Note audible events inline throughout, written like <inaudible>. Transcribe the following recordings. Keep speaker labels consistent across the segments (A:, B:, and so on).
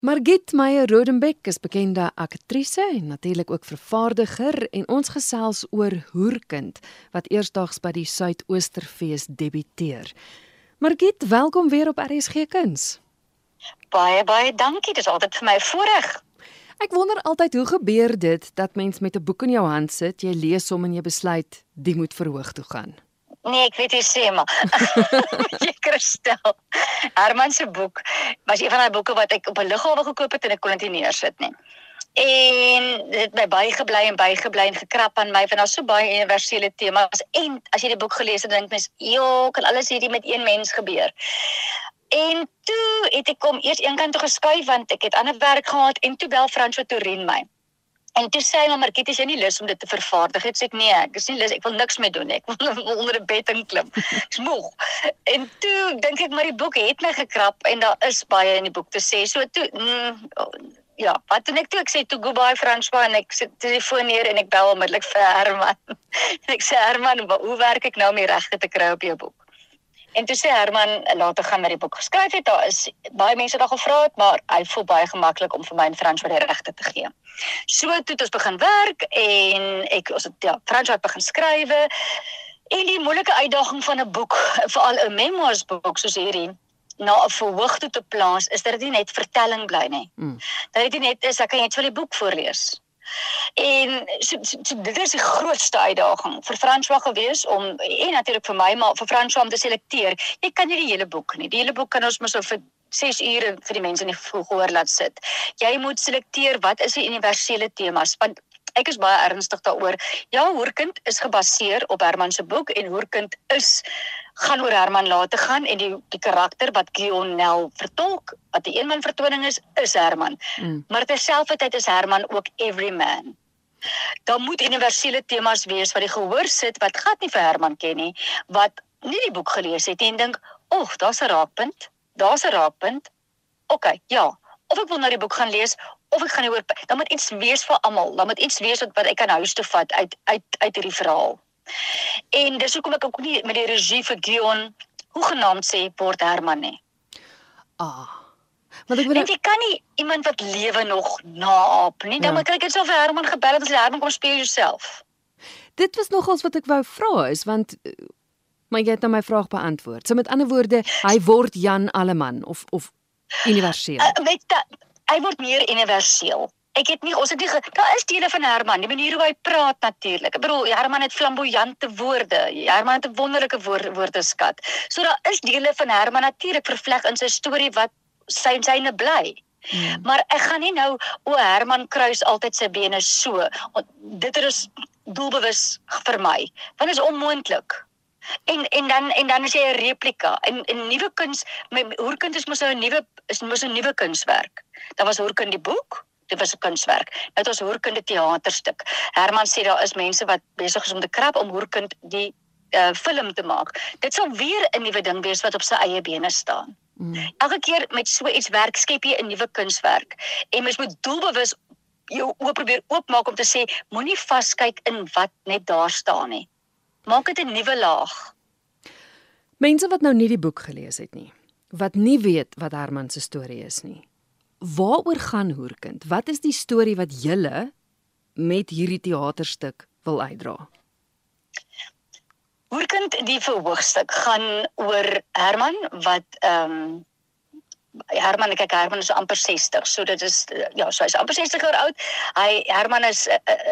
A: Margit Meyer Rodenbeck is bekende aktrise en natuurlik ook vervaardiger en ons gesels oor Hoerkind wat eersdaags by die Suidoosterfees debuteer. Margit, welkom weer op RSG Kuns.
B: Baie baie dankie, dit is altyd vir my 'n voorreg.
A: Ek wonder altyd hoe gebeur dit dat mens met 'n boek in jou hand sit, jy lees hom en jy besluit die moet verhoog toe gaan.
B: Nee, ek weet <laughs> jy sê maar. jy Christel. Herman se boek was een van daai boeke wat ek op 'n lughawe gekoop het en ek kon dit nie neersit nie. En dit my bygebly en bygebly en gekrap aan my want daar's so baie universele temas en as jy die boek gelees het dink mens, "Jo, kan alles hierdie met een mens gebeur?" En toe het ek kom eers eenkant toe geskuif want ek het ander werk gehad en toe bel Franswa Torin my. En toe sê hy maar Markie, is jy nie lus om dit te vervaardig? Ek sê ek nee, ek is nie lus, ek wil niks meer doen nie. Ek wil <laughs> onder 'n bed inklim. Ek's moeg. En toe dink ek maar die boek het my gekrap en daar is baie in die boek te sê. So toe mm, ja, wat doen ek toe? Ek sê toe goodbye François en ek sit telefoon neer en ek bel onmiddellik vir Herman. <laughs> ek sê Herman, hoe werk ek nou om die regte te kry op jou boek? En toe sê Herman later gaan met die boek geskryf het, daar is baie mense daar gevra het, maar hy voel baie gemaklik om vir my en Frans vir die regte te gee. So toe het ons begin werk en ek ons het ja, Frans het begin skrywe. En die moeilike uitdaging van 'n boek, veral 'n memoirs boek soos hierdie, na 'n verhoog toe te plaas, is dat dit nie net vertelling bly nie. Mm. Dat dit net is ek kan net vir die boek voorlees. En so, so, so dit is die grootste uitdaging vir François gewees om en natuurlik vir my maar vir François om te selekteer. Jy kan nie die hele boek nie. Die hele boek kan ons mos so vir 6 ure vir die mense in die gehoor laat sit. Jy moet selekteer wat is die universele temas want ek is baie ernstig daaroor. Ja, Hoerkind is gebaseer op Herman se boek en Hoerkind is gaan oor Herman later gaan en die die karakter wat Gionel vertolk, wat 'n eenman vertoning is, is Herman. Mm. Maar terselfdertyd is Herman ook every man. Daar moet universele temas wees wat die gehoor sit wat glad nie vir Herman ken nie, wat nie die boek gelees het en dink, "Ag, daar's 'n raakpunt. Daar's 'n raakpunt." OK, ja. Of ek wil nou die boek gaan lees of ek gaan nie hoor dan moet iets wees vir almal dan moet iets wees wat, wat ek kan huis toe vat uit uit uit hierdie verhaal en dis hoekom ek ook nie met die regie vir Gion hoe genaamd sê word Herman nie.
A: Ah want ek weet
B: jy kan nie iemand wat lewe nog naap nie? Dan ja. moet kyk dit so vir Herman gebel het as Herman kom speel jouself.
A: Dit was nogals wat ek wou vra is want maar jy het nou my vraag beantwoord. So met ander woorde hy word Jan Alleman of of universeel? Uh,
B: met dat hy word meer universeel. Ek het nie ons het nie daar is dele van Herman, die manier hoe hy praat natuurlik. Ek bedoel Herman het flamboyante woorde. Herman het 'n wonderlike woord, woordeskat. So daar is dele van Herman natuurlik vervleg in sy storie wat sy syne bly. Hmm. Maar ek gaan nie nou o Herman kruis altyd sy bene so. Dit is doelbewus vir my. Want dit is onmoontlik. En en dan en dan is jy 'n replika. En 'n nuwe kuns, my hoerkind is mos nou 'n nuwe is mos 'n nuwe kunswerk. Daar was hoerkind die boek, dit was 'n kunswerk. Nou het ons hoerkind die teaterstuk. Herman sê daar is mense wat besig is om te krap om hoerkind die uh, film te maak. Dit sal weer 'n nuwe ding wees wat op sy eie bene staan. Mm. Elke keer met so iets werk skep jy 'n nuwe kunswerk. En mens moet doelbewus jou oop probeer oopmaak om te sê moenie vaskyk in wat net daar staan nie maak dit 'n nuwe laag.
A: Mense wat nou nie die boek gelees het nie, wat nie weet wat Herman se storie is nie. Waaroor gaan Hoerkind? Wat is die storie wat julle met hierdie teaterstuk wil uitdra?
B: Hoerkind die verhoogstuk gaan oor Herman wat ehm um, Herman kyk Herman is amper 60. So dit is ja, so hy's amper 60 jaar oud. Hy Herman is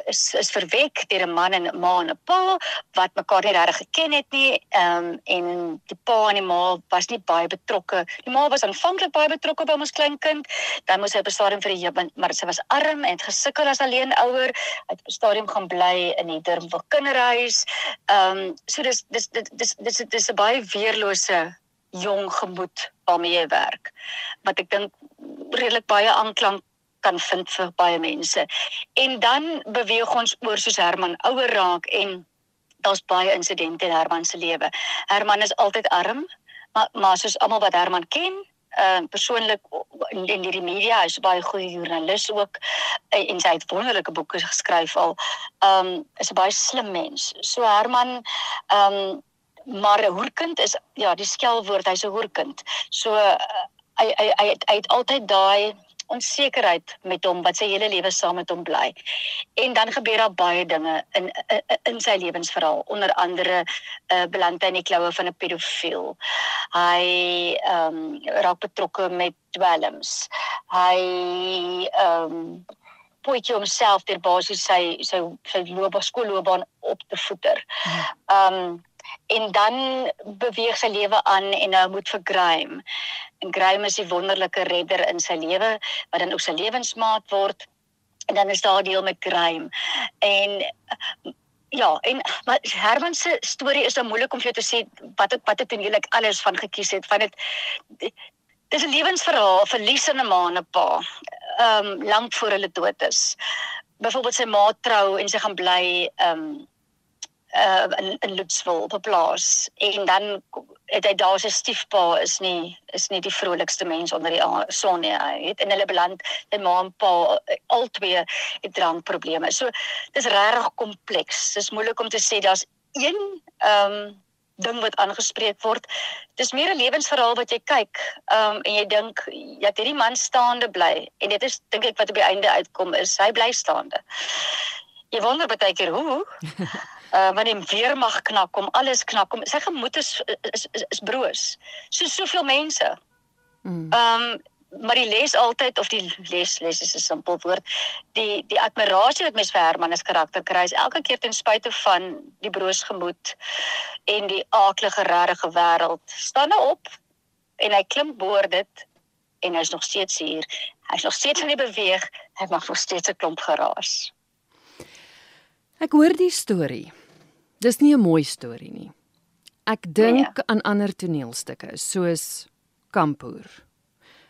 B: is is verwek deur 'n man en 'n ma en 'n pa wat mekaar nie regtig geken het nie. Ehm um, en die pa en die ma was nie baie betrokke. Die ma was aanvanklik baie betrokke by ons klein kind. Dan moes hy op 'n stadium vir die jebin, maar sy was arm en het gesukkel as alleen ouer. Hy het op 'n stadium gaan bly in die Durbanville kinderhuis. Ehm um, so dis dis dis dis dis 'n baie weerlose jong gemoed waarmee jy werk wat ek dink redelik baie aanklank kan vind vir baie mense. En dan beweeg ons oor soos Herman ouer raak en daar's baie insidente in Herman se lewe. Herman is altyd arm, maar maar soos almal wat Herman ken, uh persoonlik in, in die media, hy's baie goeie joernalis ook uh, en sy het wonderlike boeke geskryf al. Um is 'n baie slim mens. So Herman um maar 'n hoerkind is ja, die skelwoord, hy's 'n hoerkind. So uh, hy hy hy het, hy het altyd daai onsekerheid met hom wat sy hele lewe saam met hom bly. En dan gebeur daar baie dinge in in, in sy lewensverhaal, onder andere uh, beland hy in die kloue van 'n pedofiel. Hy ehm um, raak betrokke met dwelms. Hy ehm um, potjie homself ter basis sy sy sy loopbaan skoolloopbaan op te voeter. Ehm um, en dan beweeg sy lewe aan en nou moet vir Graham. En Graham is die wonderlike redder in sy lewe wat dan ook sy lewensmaat word. En dan is daar deel met Graham. En ja, en maar Herman se storie is dan moeilik om vir jou te sê wat ek wat ek eintlik alles van gekies het van dit dis 'n lewensverhaal verlies in 'n ma en 'n pa. Ehm um, lank voor hulle dood is. Byvoorbeeld sy ma trou en sy gaan bly ehm um, uh in in Lutsville op 'n plaas en dan het hy daar sy stiefpa is nie is nie die vrolikste mens onder die son nie. Hy het in hulle beland sy ma en pa albei het drankprobleme. So dis regtig kompleks. Dis moeilik om te sê daar's een ehm um, ding wat aangespreek word. Dis meer 'n lewensverhaal wat jy kyk, ehm um, en jy dink jy het hierdie man staande bly en dit is dink ek wat op die einde uitkom is hy bly staande. Jy wonder baie keer hoe <laughs> uh wanneer die weermag knak kom, alles knak kom. Sy gemoed is is is, is broos. So soveel mense. Mm. Ehm um, maar die les altyd of die les les is 'n simpel woord. Die die admirasie wat mens vir Herman se karakter kry is elke keer ten spyte van die broos gemoed en die aaklige regte wêreld. Staan nou op en hy klim bo dit en hy's nog steeds hier. Hy's nog steeds aan die beweeg. Hy mag nog steeds 'n klomp geraas.
A: Ek hoor die storie. Dis nie 'n mooi storie nie. Ek dink nee. aan ander toneelstukke soos Kampoer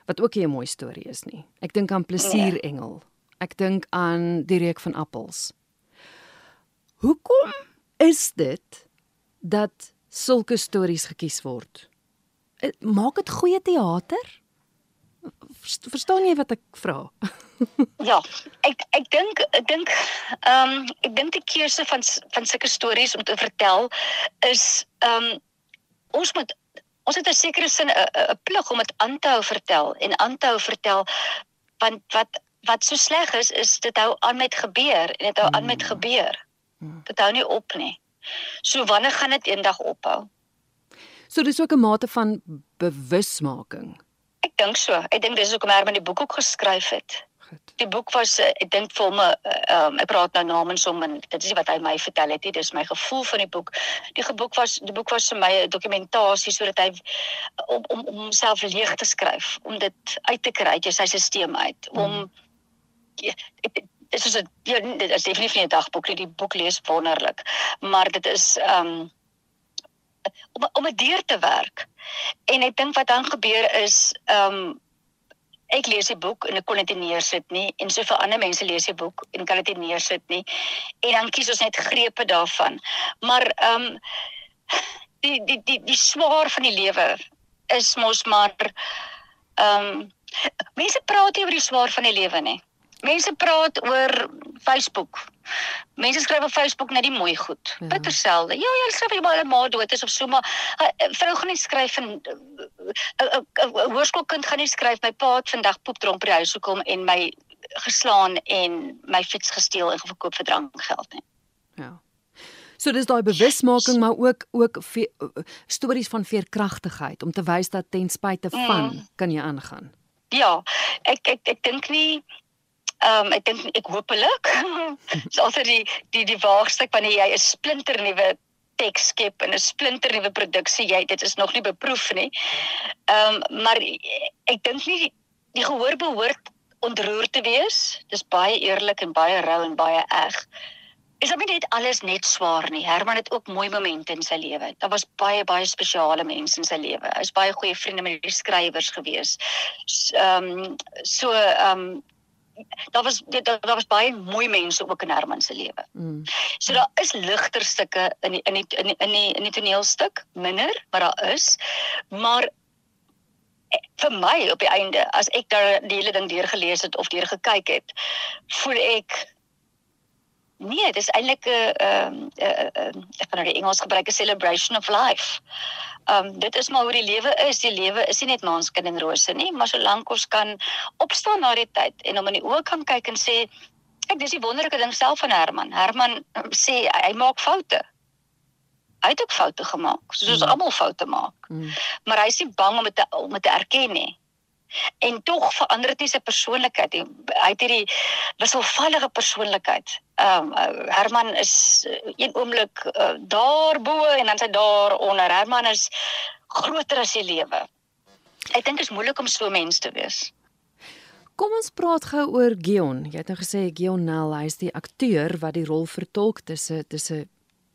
A: wat ook nie 'n mooi storie is nie. Ek dink aan Plesierengel. Nee. Ek dink aan Die reuk van appels. Hoekom is dit dat sulke stories gekies word? Eh, maak dit goeie teater? Verstaan jy wat ek vra? <laughs>
B: ja, ek ek dink ek dink ehm um, ek dink die keuse van van sulke stories om te vertel is ehm um, ons moet ons het 'n sekere sin 'n plig om dit aan te hou vertel en aan te hou vertel want wat wat so sleg is is dit hou aan met gebeur en dit hou aan met hmm. gebeur. Hmm. Dit hou nie op nie. So wanneer gaan dit eendag ophou?
A: So dis ook 'n mate van bewusmaking.
B: Ek dink so. Ek dink dis hoekom Herman die boek ook geskryf het. Goed. Die boek was eh, ek dink vir hom ehm um, ek praat nou namens hom en dit is wat hy my vertel het, dis my gevoel van die boek. Die boek was die boek was vir my 'n dokumentasie sodat hy om om om homself leeg te skryf, om dit uit te kry uit sy stelsel uit, om mm. ja, dit is 'n ja, dit is definitief nie 'n dagboek nie, die boek lees wonderlik, maar dit is ehm um, om om 'n deur te werk. En ek dink wat dan gebeur is ehm um, ek lees die boek en ek kon dit nie neersit nie en so vir ander mense lees die boek en kan dit nie neersit nie. En dan kies ons net grepe daarvan. Maar ehm um, die die die die swaar van die lewe is mos maar ehm um, mense praat nie oor die swaar van die lewe nie. Mense praat oor Facebook. Mense skryf op Facebook net die mooi goed. Ja. Bitter selde. Ja, jy skryf jy maar 'n ma dood is of so maar vrou gaan nie skryf en 'n hoërskoolkind gaan nie skryf my pa het vandag poepdronk by die huis gekom en my geslaan en my fiets gesteel en verkoop vir drankgeld nie.
A: Ja. So dis daai bewusmaking maar ook ook stories van veerkragtigheid om te wys dat ten spyte van mm. kan jy aangaan.
B: Ja, ek ek ek dink nie Ehm um, ek dink ek hopelik. Dis altyd die die die waagstuk wanneer jy 'n splinter nuwe teks skep en 'n splinter nuwe produksie jy dit is nog nie beproef nie. Ehm um, maar ek dink nie die, gehoor behoort ontroer te wees. Dis baie eerlik en baie rou en baie eg. Is dit net alles net swaar nie. Herman het ook mooi momente in sy lewe. Daar was baie baie spesiale mense in sy lewe. Hy's baie goeie vriende met die skrywers gewees. Ehm um, so ehm um, daar was daar, daar was baie mooi mense ook in Herman se lewe. Mm. So daar is ligter stukke in die, in die, in die, in die in die toneelstuk, minder, maar daar is. Maar eh, vir my op die einde as ek daar die hele ding deur gelees het of deur gekyk het, voel ek nee, dis eintlik 'n ehm ek gaan nou die Engels gebruik 'n celebration of life. Ehm um, dit is maar hoe die lewe is. Die lewe is nie net maanskyn en rose nie, maar solank ons kan opstaan na die tyd en om in die oë kan kyk en sê Kyk, dis die wonderlike ding self van Herman. Herman um, sê hy, hy maak foute. Hy het ook foute gemaak, soos ons mm. almal foute maak. Mm. Maar hy is nie bang om dit om dit te erken nie. En tog verander dit nie sy persoonlikheid nie. Hy het hierdie wisselvallige persoonlikheid. Ehm um, Herman is uh, een oomblik uh, daarbo en dan sy daar onder. Herman is groter as die lewe. Ek dink dit is moeilik om so mens te wees.
A: Kom ons praat gou oor Gion. Jy het nou gesê Gion Nel, hy is die akteur wat die rol vertolk tussen tussen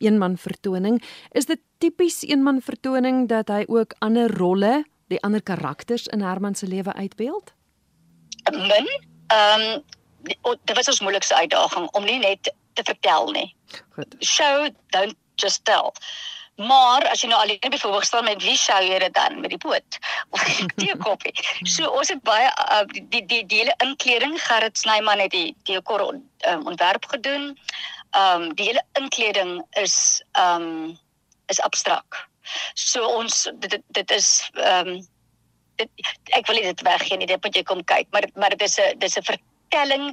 A: eenman vertoning. Is dit tipies eenman vertoning dat hy ook ander rolle, die ander karakters in Herman se lewe uitbeeld?
B: Min. Ehm um, dit was ons moeilikste uitdaging om nie net te vertel nie. Goed. Show don't just tell. Maar as jy nou alleen die verhoog staan met wie sou jy dit dan met die boot <laughs> of die koppie. So ons het baie uh, die die die hele inkleding Gerrit Snyman het die dekor um, ontwerp gedoen. Ehm um, die hele inkleding is ehm um, is abstrak. So ons dit dit is ehm um, ek wil dit weggee nie dit moet jy kom kyk maar maar dit is 'n dis 'n vertelling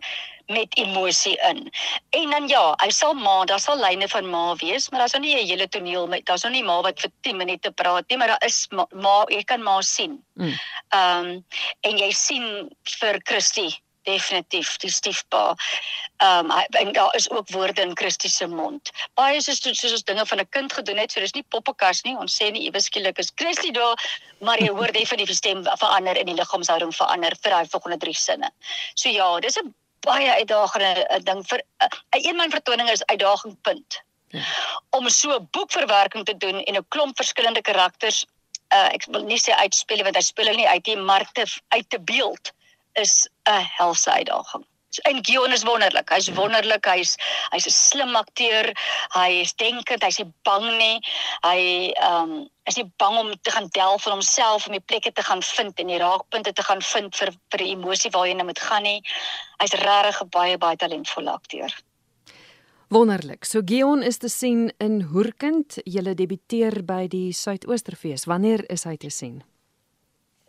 B: met emosie in. En dan ja, hy sal ma, daar sal lyne van ma wees, maar daar's nou nie 'n hele toneel met daar's nou nie ma wat vir 10 minute praat nie, maar daar is ma, ma jy kan ma sien. Mm. Ehm mm. um, en jy sien vir Christie definitief die stiefpa. Ehm um, en daar is ook woorde in Christus se mond. Baie soos soos ons dinge van 'n kind gedoen het, so dis nie poppekas nie. Ons sê nie ewe skielik is Christus daar, maar jy hoor definitief die stem verander en die liggaamshouding verander vir daai volgende drie sinne. So ja, dis 'n baie uitdagende eh, ding vir 'n uh, eenman vertoning is uitdaging punt. Ja. Om so 'n boekverwerking te doen en 'n klomp verskillende karakters uh, ek wil nie sê uitspeel want hy speel hulle nie uit nie, maar te uit te beeld is 'n helse uitdaging. So, en Gion is wonderlik. Hy's wonderlik. Hy's hy's 'n slim akteur. Hy is denkend. Hy's nie bang nie. Hy ehm um, is nie bang om te gaan delf van homself om die plekke te gaan vind en die raakpunte te gaan vind vir vir die emosie waar jy nou moet gaan nie. Hy's regtig 'n baie baie talentvolle akteur.
A: Wonderlik. So Gion is te sien in Hoerkind. Jy debuteer by die Suidoosterfees. Wanneer is hy te sien?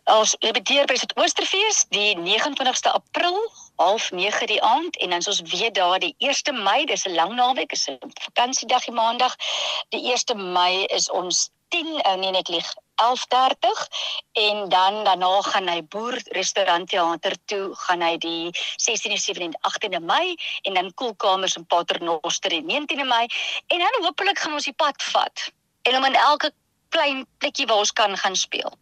B: Ons repeteer by dit Oosterfees die 29ste April, half 9 die aand. En dan ons weer daar die 1 Mei, dis 'n lang naweek, is 'n vakansiedag die maandag. Die 1 Mei is ons 10 uh, nee net lieg 11:30 en dan daarna gaan hy boer restaurant teater toe gaan hy die 16de 17de 18de Mei. En dan koelkamers in Paternoster die 19de Mei. En dan hopelik gaan ons die pad vat en om in elke klein plekkie waar ons kan gaan speel